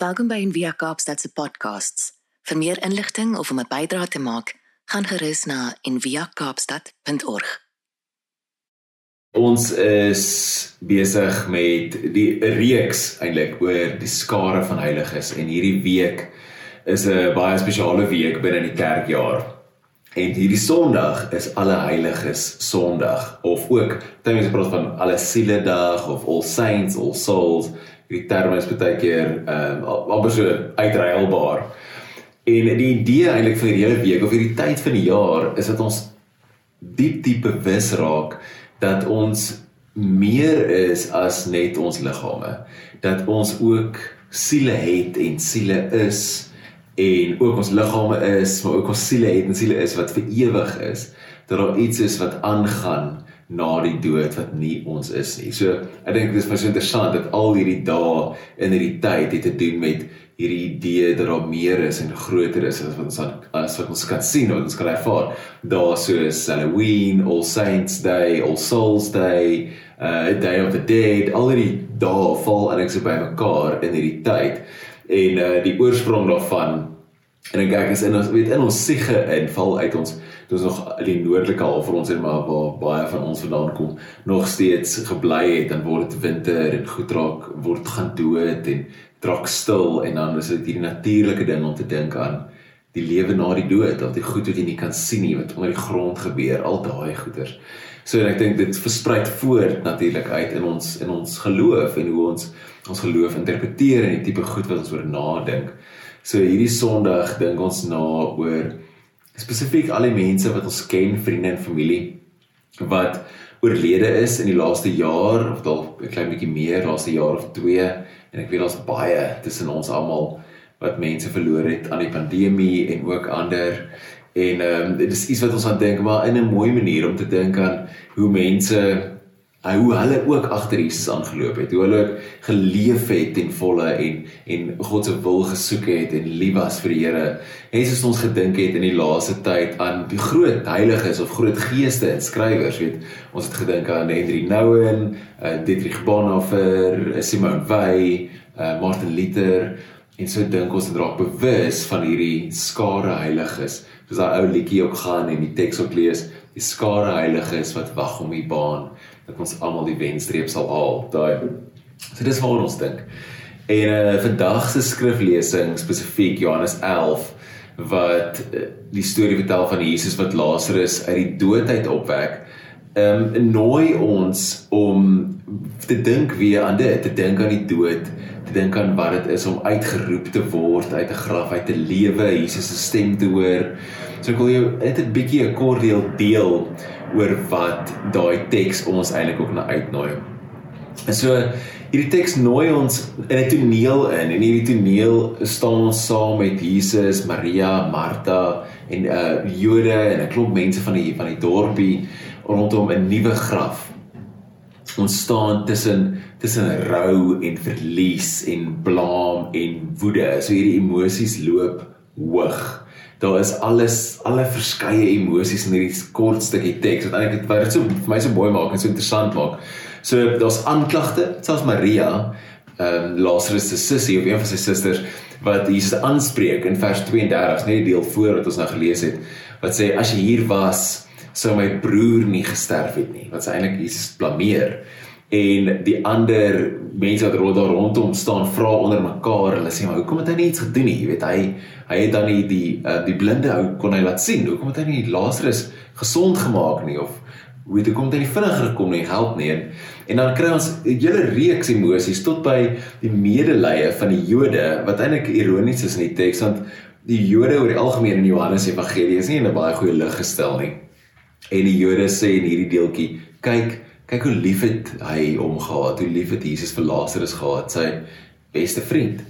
Welkom by Envia Kaapstad se podcasts. Vir meer inligting of om 'n bydrae te maak, gaan gerus na enviakaapstad.org. Ons is besig met die reeks eintlik oor die skare van heiliges en hierdie week is 'n baie spesiale week binne die kerkjaar. En hierdie Sondag is alle heiliges Sondag of ook baie mense praat van alle siele dag of All Saints, All Souls hierdie term is baie keer ehm um, amper so uitreilbaar. En die idee eintlik vir hierdie hele week of hierdie tyd van die jaar is dat ons diep diep bewus raak dat ons meer is as net ons liggame. Dat ons ook siele het en siele is en ook ons liggame is, maar ook ons siele het en siele is wat vir ewig is. Dat daar iets is wat aangaan na die dood wat nie ons is nie. So ek dink dit is baie interessant dat al hierdie dae in hierdie tyd het te doen met hierdie idee dat daar meer is en groter is as wat ons as wat ons kan sien of ons kan ervaar. Daar soos Halloween, All Saints Day, All Souls Day, uh Day of the Dead, al die dae val eintlik so by mekaar in hierdie tyd. En uh die oorsprong daarvan en ek kyk is in ons weet in ons siege en val uit ons dis nog die noordelike halfrond sê maar waar baie van ons vandaan kom nog steeds gebly het dan word dit winter en goed raak word gaan dood en draak stil en dan is dit hierdie natuurlike ding om te dink aan die lewe na die dood of die goed wat jy nie kan sien nie wat onder die grond gebeur al daai goeters so en ek dink dit versprei voort natuurlik uit in ons in ons geloof en hoe ons ons geloof interpreteer en die tipe goed wat ons oor nadink. So hierdie sonderdag dink ons na oor spesifiek al die mense wat ons ken, vriende en familie wat oorlede is in die laaste jaar of dalk 'n klein bietjie meer, laaste jaar of 2 en ek weet daar's baie tussen ons almal wat mense verloor het aan die pandemie en ook ander. En ehm um, dit is iets wat ons aan dink maar in 'n mooi manier om te dink aan hoe mense hoe hulle ook agter Jesus aangeloop het, hoe hulle geleef het ten volle en en God se wil gesoek het en lief was vir die Here. Jesus ons gedink het in die laaste tyd aan die groot heiliges of groot geeste en skrywers, weet. Ons het gedink aan Henry Nouwen, uh, Dietrich Bonhoeffer, uh, Simone Weil, uh, Martin Luther en so dink ons draak bewus van hierdie skare heiliges. Soos daai ou liedjie ook gaan en die teks ook lees, die skare heiliges wat wag om die baan dat ons almal die wenstreep sal haal. Daai. So dis waar ons dink. En uh vandag se skriflesing spesifiek Johannes 11 wat uh, die storie vertel van Jesus wat Lazarus uit die dood uit opwek. Ehm um, nooi ons om te dink weer aan dit, te dink aan die dood, dink aan wat dit is om uitgeroep te word uit 'n graf uit te lewe, Jesus se stem te hoor. So ek wil jou net 'n bietjie 'n kort deel deel oor wat daai teks ons eintlik ook na uitnooi. En so hierdie teks nooi ons in 'n toneel in en hierdie toneel staan ons saam met Jesus, Maria, Martha en uh Jode en 'n klomp mense van die van die dorpie rondom 'n nuwe graf. Ons staan tussen tussen rou en verlies en blame en woede. So hierdie emosies loop hoog daar is alles alle verskeie emosies in hierdie kort stukkie teks wat eintlik wat dit so vir my so mooi maak en so interessant maak. So daar's aanklagte, selfs Maria, ehm um, Lazarus se sussie of een van sy susters wat Jesus aanspreek in vers 32, net die deel voor wat ons nou gelees het, wat sê as jy hier was, sou my broer nie gesterf het nie. Wat sy eintlik Jesus blameer en die ander mense wat rond daar rondom staan vra onder mekaar. Hulle sê maar hoekom het hy nie iets gedoen nie? Jy weet hy hy het dan nie die uh, die blinde ou kon hy laat sien. Hoekom het hy nie Lazarus gesond gemaak nie of weet hoe kom hy nie vinniger gekom nie help nie. En, en dan kry ons 'n hele reeks emosies tot by die medelee van die Jode wat eintlik ironies is in die teks want die Jode oor die algemeen in Johannes Evangelie is nie in 'n baie goeie lig gestel nie. En die Jode sê in hierdie deeltjie kyk kyk hoe lief het hy hom gehad, hoe lief het Jesus vir Lazarus gehad, sy beste vriend.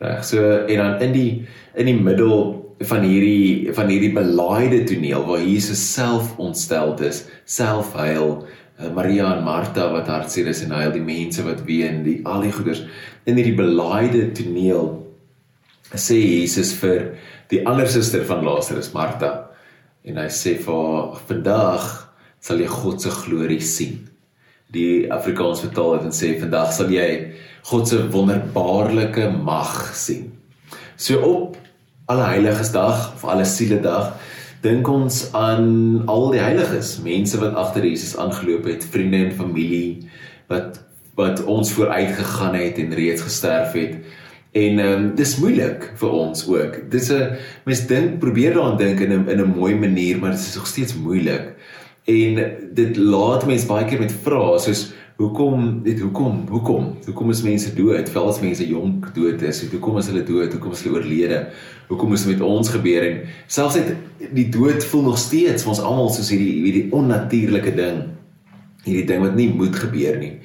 Reg, so en dan in die in die middel van hierdie van hierdie belaaide toneel waar Jesus self ontsteld is, self huil, eh, Maria en Martha wat hartseer is en huil die mense wat ween, die al die goeders in hierdie belaaide toneel sê Jesus vir die ander suster van Lazarus, Martha, en hy sê vir haar vandag sal jy God se glorie sien. Die Afrikaans vertaal dit en sê vandag sal jy God se wonderbaarlike mag sien. So op Allerheiligesdag of Alle Siele Dag dink ons aan al die heiliges, mense wat agter Jesus aangeloop het, vriende en familie wat wat ons vooruit gegaan het en reeds gesterf het. En ehm um, dis moeilik vir ons ook. Dis 'n mens dink probeer daaraan dink in 'n in 'n mooi manier, maar dit is nog steeds moeilik. En dit laat mense baie keer met vrae soos hoekom dit hoekom hoekom hoekom is mense dood? Veral mense jonk dood is, hoekom is hulle dood? Hoekom is hulle oorlede? Hoekom is dit met ons gebeur en selfs net die dood voel nog steeds vir ons almal soos hierdie hierdie onnatuurlike ding. Hierdie ding wat nie moet gebeur nie.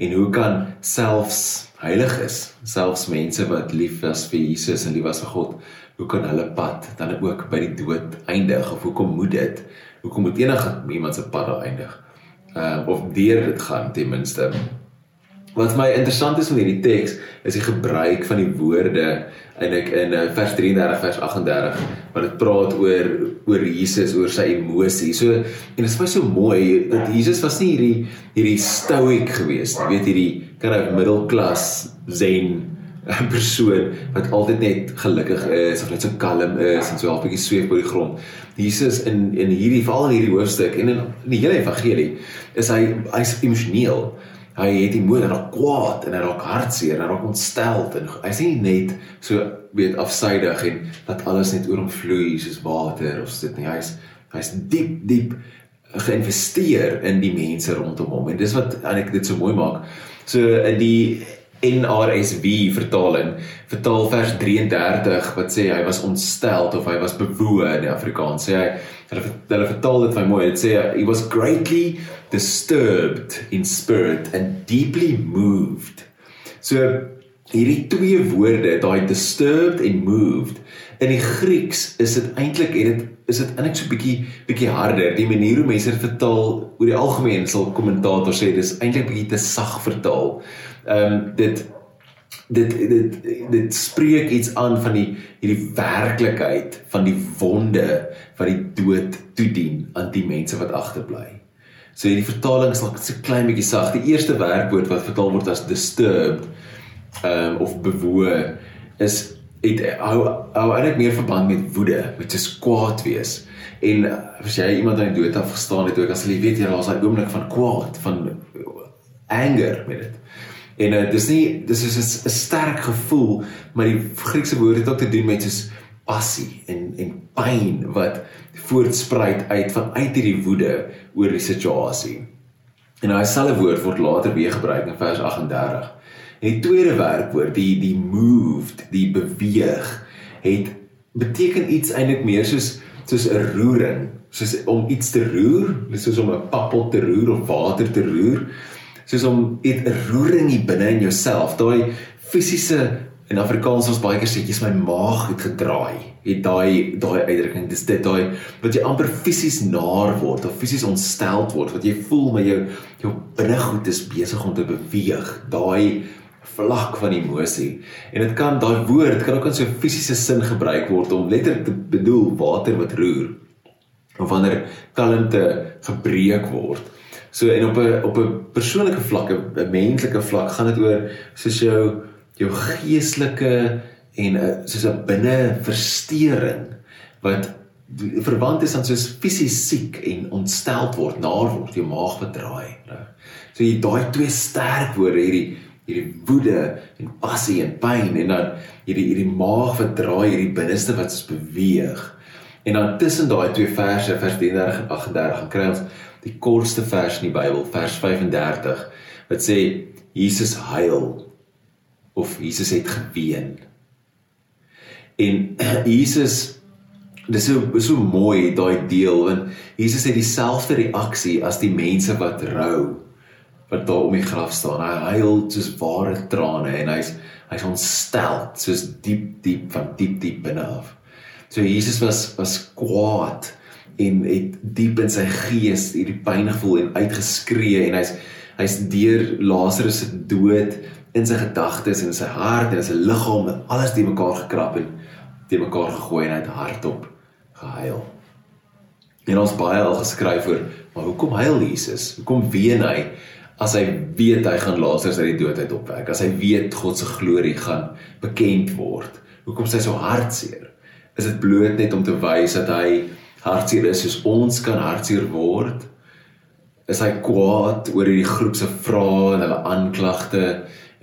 En hoe kan selfs heiliges, selfs mense wat lief was vir Jesus en lief was vir God, hoe kan hulle pad dan ook by die dood eindig of hoekom moet dit? Hoekom moet enige iemand se pad daar eindig? Uh of deur dit gaan ten minste. Wat my interessant is met hierdie teks is die gebruik van die woorde eintlik in uh, vers 33 vers 38 wat dit praat oor oor Jesus oor sy emosies. So en dit is baie so mooi dat Jesus was nie hierdie hierdie stoïek geweest, jy weet hierdie kan 'n middelklas zen persoon wat altyd net gelukkig is of net so kalm is en so half bietjie sweef op die grond. Jesus in in hierdie val in hierdie hoofstuk en in, in die hele evangelie is hy hy's emosioneel. Hy het die moed en raak kwaad en hy raak hartseer en hy raak ontsteld en hy sê net so weet afsydig en dat alles net oor hom vloei soos water of dit nie. Hy's hy's diep diep geïnvesteer in die mense rondom hom en dis wat eintlik dit so mooi maak. So in die NRSV vertaling vertaal vers 33 wat sê hy was ontsteld of hy was bewoe in Afrikaans. Sê hy hulle hulle vertaal dit baie mooi dit sê he was greatly disturbed in spirit and deeply moved. So hierdie twee woorde daai disturbed en moved in die Grieks is dit eintlik en dit is dit eintlik so bietjie bietjie harder die manier hoe mense dit vertaal oor die algemeen sal kommentators sê dis eintlik bietjie te sag vertaal ehm um, dit dit dit dit spreek iets aan van die hierdie werklikheid van die wonde wat die dood toedien aan die mense wat agterbly. So hierdie vertaling is net so klein bietjie sag. Die eerste werkwoord wat vertaal word as disturbed ehm um, of bewoe is het hou hou eintlik meer verband met woede, met is kwaad wees. En as jy iemand aan die dood afgestaan het, ook as jy weet jy daar's daai oomblik van kwaad, van anger met dit. En uh, dis nie dis is 'n sterk gevoel, maar die Griekse woord het ook te doen met soos passie en en pyn wat voortspruit uit vanuit hierdie woede oor die situasie. En daai selfe woord word later weer gebruik in vers 38. Die tweede werkwoord, die die moved, die beweeg, het beteken iets eintlik meer soos soos 'n roering, soos om iets te roer, soos om 'n pappot te roer of water te roer soos om 'n roering hier binne in jouself, daai fisiese in Afrikaans ons baie keer sê jy's my maag het gedraai. Het daai daai uitdrukking, dis dit daai wat jy amper fisies naar word of fisies ontsteld word, wat jy voel met jou jou binnegoed is besig om te beweeg. Daai vlak van emosie. En dit kan daai woord kan ook in so 'n fisiese sin gebruik word om letterlik te bedoel water wat roer of wanneer kalmte gebreek word. So en op 'n op 'n persoonlike vlak, 'n menslike vlak, gaan dit oor soos jou jou geestelike en 'n eh, soos 'n binne verstoring wat verwant is aan soos fisies siek en ontsteld word, naar word, jou maag verdraai, reg. So jy daai twee sterk woorde hierdie hierdie woede en passie en pyn en dan hierdie hierdie maag verdraai hierdie binneste wat ons beweeg. En dan tussen daai twee verse, vers 33 en 38, kry ons die kortste vers in die Bybel, vers 35, wat sê Jesus huil of Jesus het geween. En Jesus dis so so mooi daai deel want Jesus het dieselfde reaksie as die mense wat rou wat daar om die graf staan. Hy huil soos ware trane en hy's hy's ontstel soos diep diep van diep diep binne af. So Jesus was was kwaad en het diep in sy gees hierdie pyn gevoel en uitgeskree en hy's hy's deur Lazarus se dood in sy gedagtes en sy hart en sy liggaam en alles die mekaar gekrap en te mekaar gegooi en hy het hardop gehuil. En ons baie al geskryf oor maar hoekom huil Jesus? Hoekom ween hy as hy weet hy gaan Lazarus uit die dood uit opwek, as hy weet God se glorie gaan bekend word. Hoekom is hy so hartseer? Is dit bloot net om te wys dat hy hartseer is soos ons kan hartseer word? Is hy kwaad oor hierdie groep se vrae en hulle aanklagte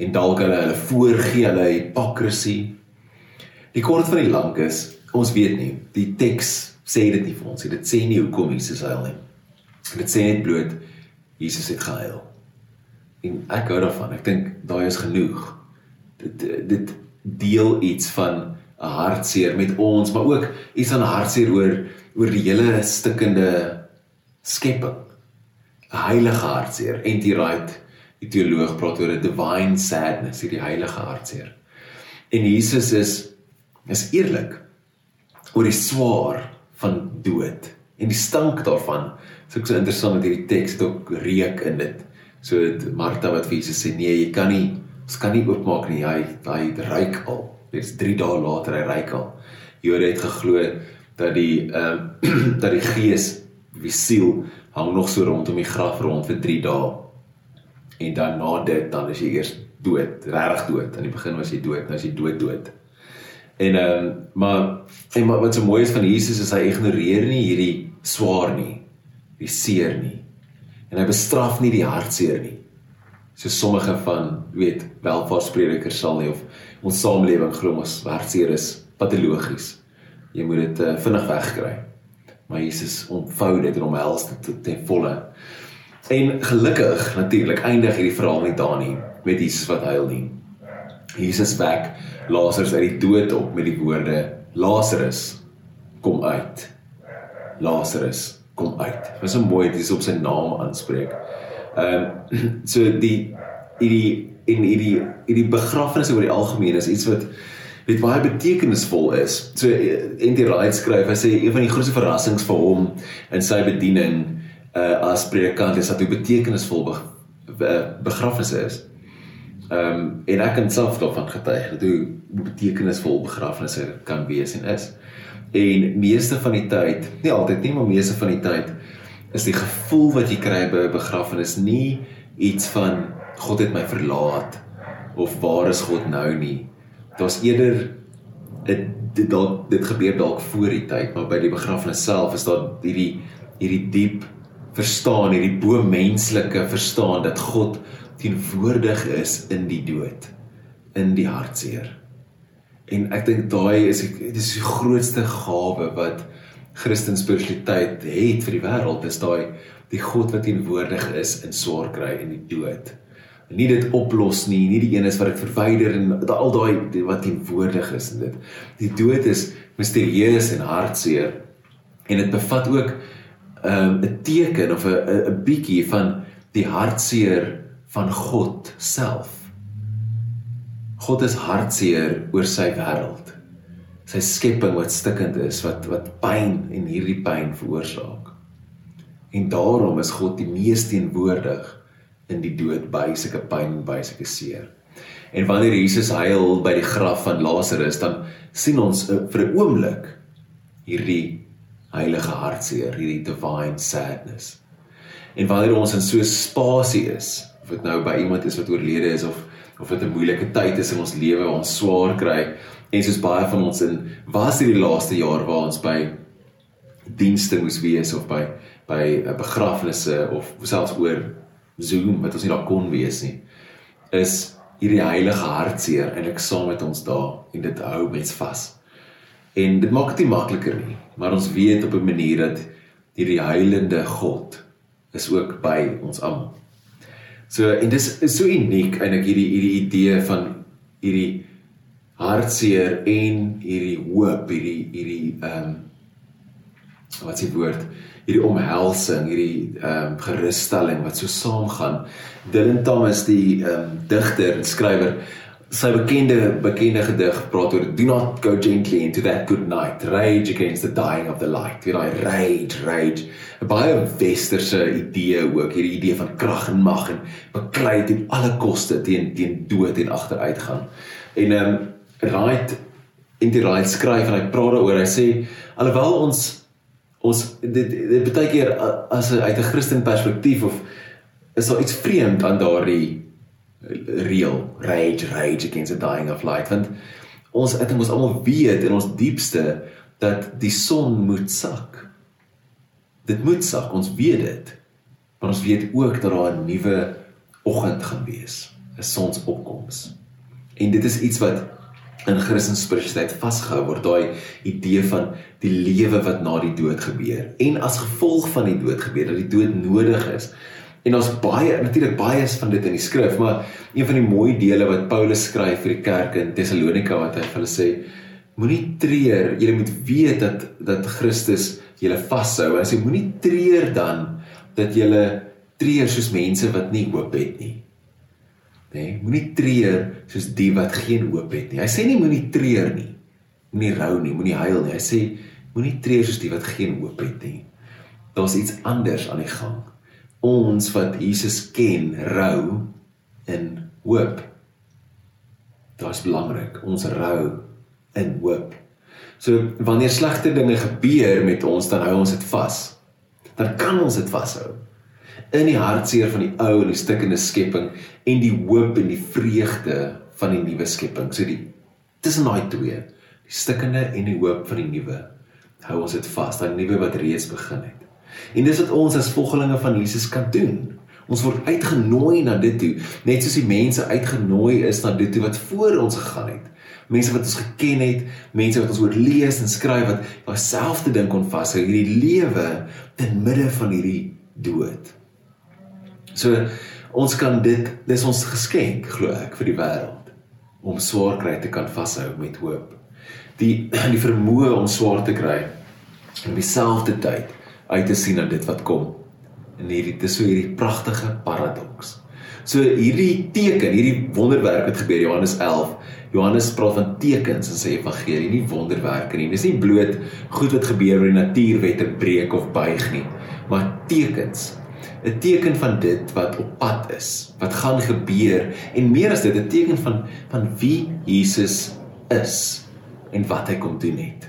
en dalk hulle hulle voorgee hulle hipokrisie? Die kort van die lank is, ons weet nie. Die teks sê dit nie vir ons nie. Dit sê nie hoekom Jesus huil nie. Dit sê net bloot Jesus het gehuil. En ek hou daarvan. Ek dink daai is genoeg. Dit dit deel iets van 'n hartseer met ons, maar ook iets van hartseer oor oor die hele stikkende skepping. 'n Heilige hartseer. N.T. Wright, die teoloog, praat oor 'n divine sadness, hierdie heilige hartseer. En Jesus is is eerlik oor die swaar van dood en die stank daarvan. So ek so interessant met hierdie teks het ook reuk in dit. So Martha wat vir Jesus sê nee, jy kan nie ons kan nie oopmaak nie. Hy hy ruik al. Dit's 3 dae later hy ryk al. Jode het geglo dat die ehm uh, dat die gees, die siel hang nog so rondom die graf rond vir 3 dae. En dan na dit dan is jy eers dood, regtig dood. Aan die begin was jy dood, nou is jy dood dood. En ehm um, maar en maar wat so mooi is van Jesus is hy ignoreer nie hierdie swaar nie, die seer nie. En hy bestraf nie die hartseer nie so sommige van weet welvaartspredikers sal nie of ons samelewing glo ons hartseer is patologies. Jy moet dit uh, vinnig wegkry. Maar Jesus ontvou dit en omhels dit ten volle. En gelukkig natuurlik eindig hierdie verhaal nie daar nie met Jesus wat huil nie. Jesus wek Lazarus uit die dood op met die woorde Lazarus kom uit. Lazarus kom uit. Dit is so mooi dit is op sy naam aanspreek. Ehm um, so die hierdie en hierdie hierdie begrafnisse oor die algemeen is iets wat weet baie betekenisvol is. So en die Wright skryf, hy sê een van die grootste verrassings vir hom in sy bediening uh as predikant is dat hoe betekenisvol be, be, begrafnisse is. Ehm um, en ek kan self daarvan getuig dat hoe betekenisvol begrafnisse kan wees en is. En meeste van die tyd, nie altyd nie, maar meeste van die tyd is die gevoel wat jy kry by 'n begrafnis nie iets van God het my verlaat of waar is God nou nie. Daar's eerder dit dit dalk dit gebeur dalk voor die tyd, maar by die begrafnis self is daar hierdie hierdie diep verstaan, hierdie bo menslike verstaan dat God teenwoordig is in die dood, in die hartseer. En ek dink daai is dit is die grootste gawe wat Christen spiritualiteit het vir die wêreld is daai die God wat teenwoordig is in swaar kry en die dood. Nie dit oplos nie, nie die een is wat dit verwyder en al daai wat teenwoordig is in dit. Die dood is misterieus en hartseer en dit bevat ook 'n um, teken of 'n 'n bietjie van die hartseer van God self. God is hartseer oor sy wêreld sy skepping wat stikkend is, wat wat pyn en hierdie pyn veroorsaak. En daarom is God die mees teenwoordig in die dood by sulke pyn en by sulke seer. En wanneer Jesus huil by die graf van Lazarus, dan sien ons uh, vir 'n oomblik hierdie heilige hartseer, hierdie divine sadness. En wanneer ons in so 'n spasie is, of dit nou by iemand is wat oorlede is of of dit 'n moeilike tyd is in ons lewe, ons swaar kry, En soos baie van ons in was dit die laaste jaar waar ons by dienste moes wees of by by eh, begrafnisse of selfs oor Zoom wat ons nie daar kon wees nie is hierdie heilige hartseer eintlik saam met ons daar en dit hou mens vas. En dit maak dit nie makliker nie, maar ons weet op 'n manier dat hierdie heilende God is ook by ons almal. So en dis is so uniek eintlik hierdie hierdie idee van hierdie hartseer en hierdie hoop, hierdie hierdie ehm um, wat s'ie woord, hierdie omhelsing, hierdie ehm um, gerusstelling wat so saamgaan. Dylan Thomas die ehm um, digter en skrywer sy bekende bekende gedig praat oor do not go gently into that good night. Rage against the dying of the light. You know rage rage. Baie westerse idee ook hierdie idee van krag en mag en beklei teen alle koste teen teen dood en agteruitgang. En ehm um, Wright in die Wright skryf en hy praat daaroor. Hy sê alhoewel ons ons dit dit baie keer as uit 'n Christen perspektief of is daar iets vreemd aan daardie real rage rage against the dying of light want ons het ons almal weet in ons diepste dat die son moet sak. Dit moet sak, ons weet dit. Maar ons weet ook dat daar 'n nuwe oggend gaan wees, 'n sonsopkoms. En dit is iets wat in Christelike spiritualiteit vasgehou word, daai idee van die lewe wat na die dood gebeur en as gevolg van die dood gebeur dat die dood nodig is. En ons baie natuurlik baie is van dit in die skrif, maar een van die mooi dele wat Paulus skryf vir die kerk in Tessalonika wat hy vir hulle sê moenie treur, julle moet weet dat dat Christus julle vashou. Hy sê moenie treur dan dat julle treur soos mense wat nie hoop het nie. Nee, moenie treur soos die wat geen hoop het nie. Hy sê nie moenie treur nie. Moenie rou nie, moenie huil nie. Hy sê moenie treur soos die wat geen hoop het nie. Daar's iets anders aan die gang. Ons wat Jesus ken, rou in hoop. Dit is belangrik. Ons rou in hoop. So wanneer slegte dinge gebeur met ons, dan hou ons dit vas. Dan kan ons dit vashou. In die hartseer van die ou en die stikkende skepping en die hoop en die vreugde van die nuwe skepping. So die tussen daai twee, die stikkende en die hoop van die nuwe, hou ons dit vas, daai nuwe wat reeds begin het. En dis wat ons as volgelinge van Jesus kan doen. Ons word uitgenooi na dit toe, net soos die mense uitgenooi is na dit toe wat voor ons gegaan het mense wat ons geken het, mense wat ons oor lees en skryf wat dieselfde ding kon vashou, hierdie lewe te midde van hierdie dood. So ons kan dit dis ons geskenk glo ek vir die wêreld om swaar kry te kan vashou met hoop. Die die vermoë om swaar te kry in dieselfde tyd uit te sien na dit wat kom. En hierdie dis so hierdie pragtige paradoks. So hierdie teken, hierdie wonderwerk wat gebeur Johannes 11 Johannes praat van tekens in sy evangelie, nie wonderwerke nie. Dis nie bloot goed wat gebeur wanneer die natuurwette breek of buig nie, maar tekens. 'n Teken van dit wat op pad is, wat gaan gebeur en meer as dit 'n teken van van wie Jesus is en wat hy kom doen het.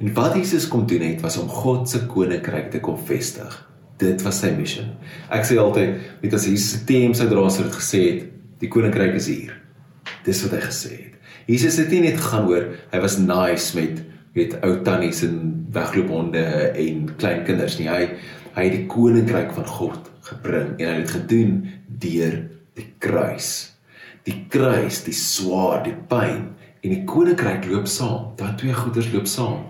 En wat Jesus kom doen het was om God se koninkryk te kom vestig. Dit was sy missie. Ek sê altyd, weet as Jesus se teem sou dra sou dit gesê het, die koninkryk is hier. Dis wat hy gesê het. Jesus het nie net gegaan oor hy was nice met weet ou tannies en wegloophonde en klein kinders nie. Hy hy het die koninkryk van God gebring en hy het gedoen deur die kruis. Die kruis, die swaar, die pyn en die koninkryk loop saam. Daai twee goeders loop saam.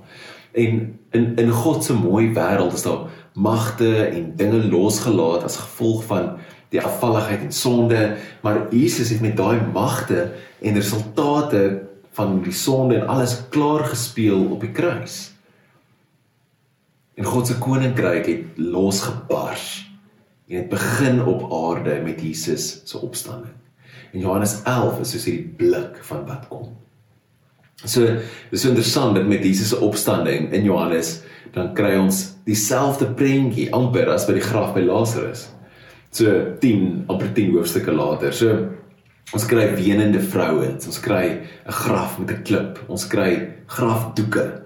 En in in God se mooi wêreld is daar magte en dinge losgelaat as gevolg van die afvalligheid en sonde, maar Jesus het met daai magte en resultate van die sonde en alles klaar gespeel op die kruis. En God se koninkryk het losgebars en dit begin op aarde met Jesus se opstanding. En Johannes 11 is soos hierdie blik van wat kom. So dis so interessant dat met Jesus se opstanding in Johannes dan kry ons dieselfde prentjie amper as by die graf by Lazarus so 10 amper 10 hoofstukke later. So ons kry wenende vrouens, ons kry 'n graf met 'n klip, ons kry grafdoeke.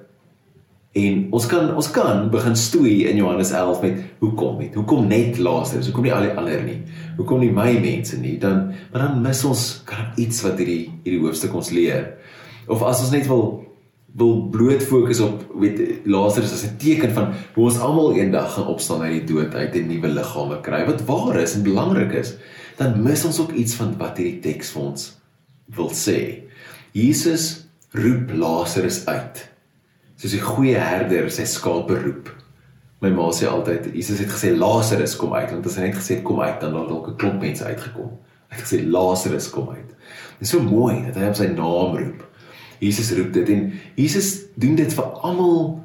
En ons kan ons kan begin stoei in Johannes 11 met hoekom met hoekom net Lazarus, hoekom nie al die ander nie. Hoekom nie my mense nie? Dan maar dan mis ons kan iets wat hierdie hierdie hoofstuk ons leer. Of as ons net wil wil bloot fokus op weet Lazarus as 'n teken van hoe ons almal eendag gaan opstaan uit die dood uit en nuwe liggame kry. Wat waar is en belangrik is dan mis ons ook iets van wat hierdie teks vir ons wil sê. Jesus roep Lazarus uit. Soos 'n goeie herder sy skape roep. My ma sê altyd Jesus het gesê Lazarus kom uit. Want as hy net gesê het kom uit dan het dalk 'n klomp mense uitgekom. Hy het gesê Lazarus kom uit. Dit is so mooi dat hy op sy naam roep Jesus roep dit en Jesus doen dit vir almal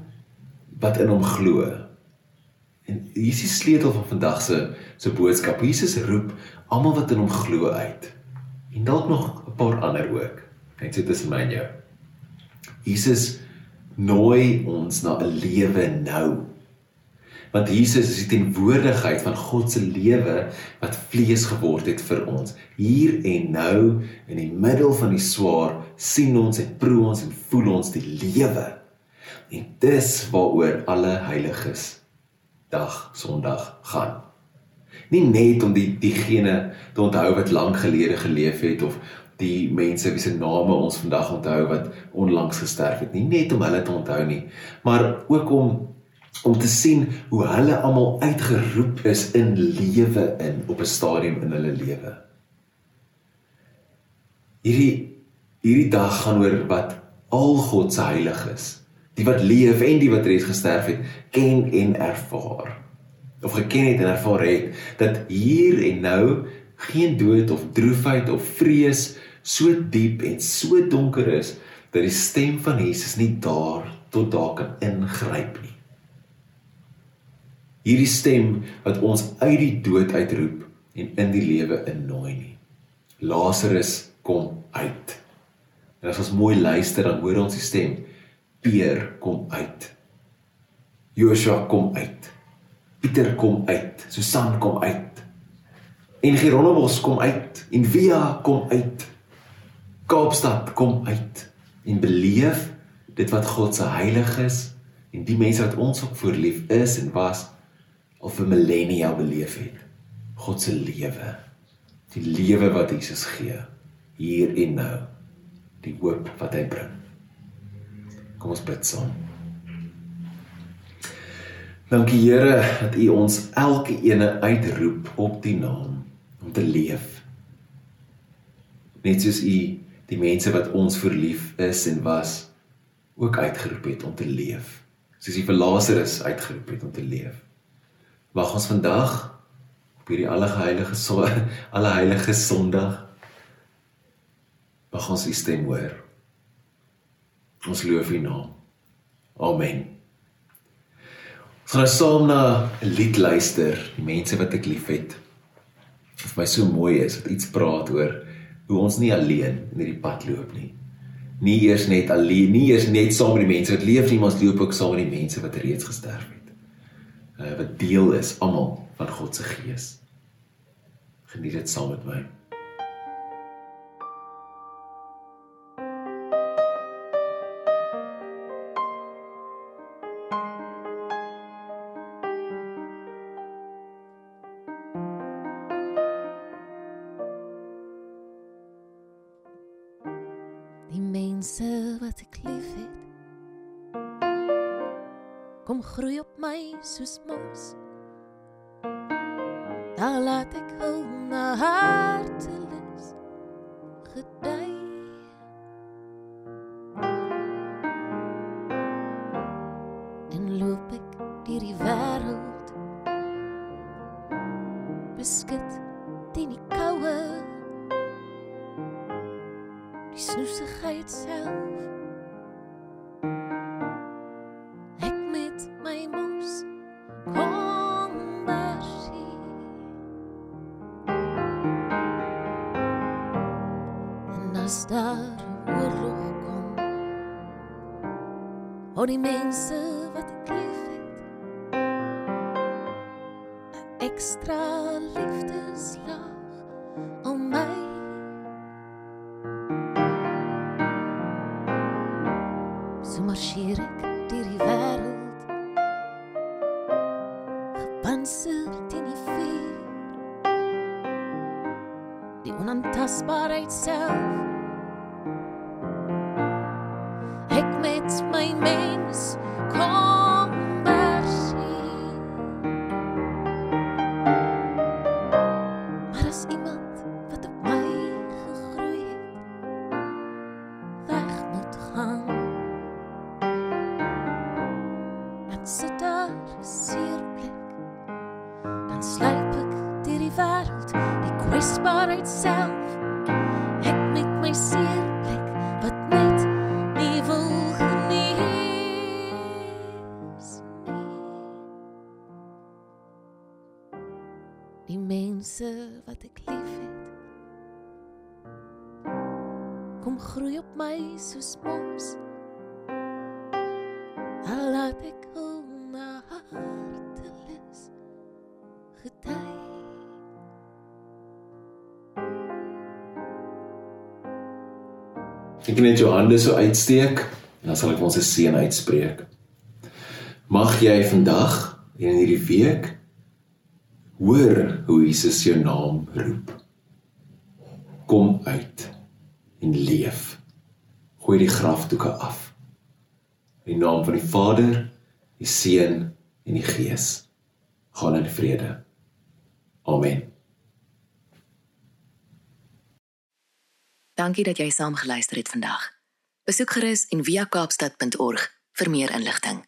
wat in hom glo. En hier is die sleutel van vandag se se boodskap. Jesus roep almal wat in hom glo uit. En dalk nog 'n paar ander ook. Net so tussen my en jou. Jesus nooi ons na 'n lewe nou want Jesus is die teenwoordigheid van God se lewe wat vlees geword het vir ons. Hier en nou in die middel van die swaar sien ons en proe ons en voel ons die lewe. En dis waaroor alle heiliges dag Sondag gaan. Nie net om die diegene te onthou wat lank gelede geleef het of die mense wie se name ons vandag onthou wat onlangs gesterf het nie net om hulle te onthou nie maar ook om om te sien hoe hulle almal uitgeroep is in lewe in op 'n stadium in hulle lewe. Hierdie hierdie dag gaan oor wat al God se heiliges die wat leef en die wat reeds gesterf het ken en ervaar. Of geken het en ervaar het dat hier en nou geen dood of droefheid of vrees so diep en so donker is dat die stem van Jesus nie daar tot daar kan ingryp nie. Hierdie stem wat ons uit die dood uitroep en in die lewe innooi nie. Lazarus kom uit. En as ons mooi luister dan hoor ons die stem. Peer kom uit. Joshua kom uit. Pieter kom uit. Susan kom uit. En Hieronymus kom uit. En Via kom uit. Kaapstad kom uit en beleef dit wat God se heilig is en die mense wat ons ook voorlief is en was al vir millennia beleef het. God se lewe. Die lewe wat Jesus gee hier en nou. Die hoop wat hy bring. Kom ons bid saam. Dankie Here dat U ons elke ene uitroep op die naam om te leef. Net soos U die mense wat ons verlief is en was ook uitgeroep het om te leef. Soos die verlaseres uitgeroep het om te leef. Mag ons vandag op hierdie allerheilige so alle heilige Sondag mag ons u stem hoor. Ons loof u naam. Amen. Ons gaan nou saam na 'n lied luister, die mense wat ek liefhet. Dit vir my so mooi is, dit iets praat oor hoe ons nie alleen in hierdie pad loop nie. Nie eers net alleen, nie eers net saam met die mense wat leef nie, maar ons loop ook saam met die mense wat reeds gesterf het. Uh, wat deel is almal van God se gees. Geniet dit saam met my. Die snoesigheid self. that's my main call. Al laat ek hom na hartelis gedei. Ek net jou hande so uitsteek en dan sal ek ons se seën uitspreek. Mag jy vandag en in hierdie week Hoor hoe Jesus jou naam roep. Kom uit en leef. Gooi die grafdoeke af. In die naam van die Vader, die Seun en die Gees. Gaan in vrede. Amen. Dankie dat jy saam geluister het vandag. Besoek gerus en via kaapstad.org vir meer inligting.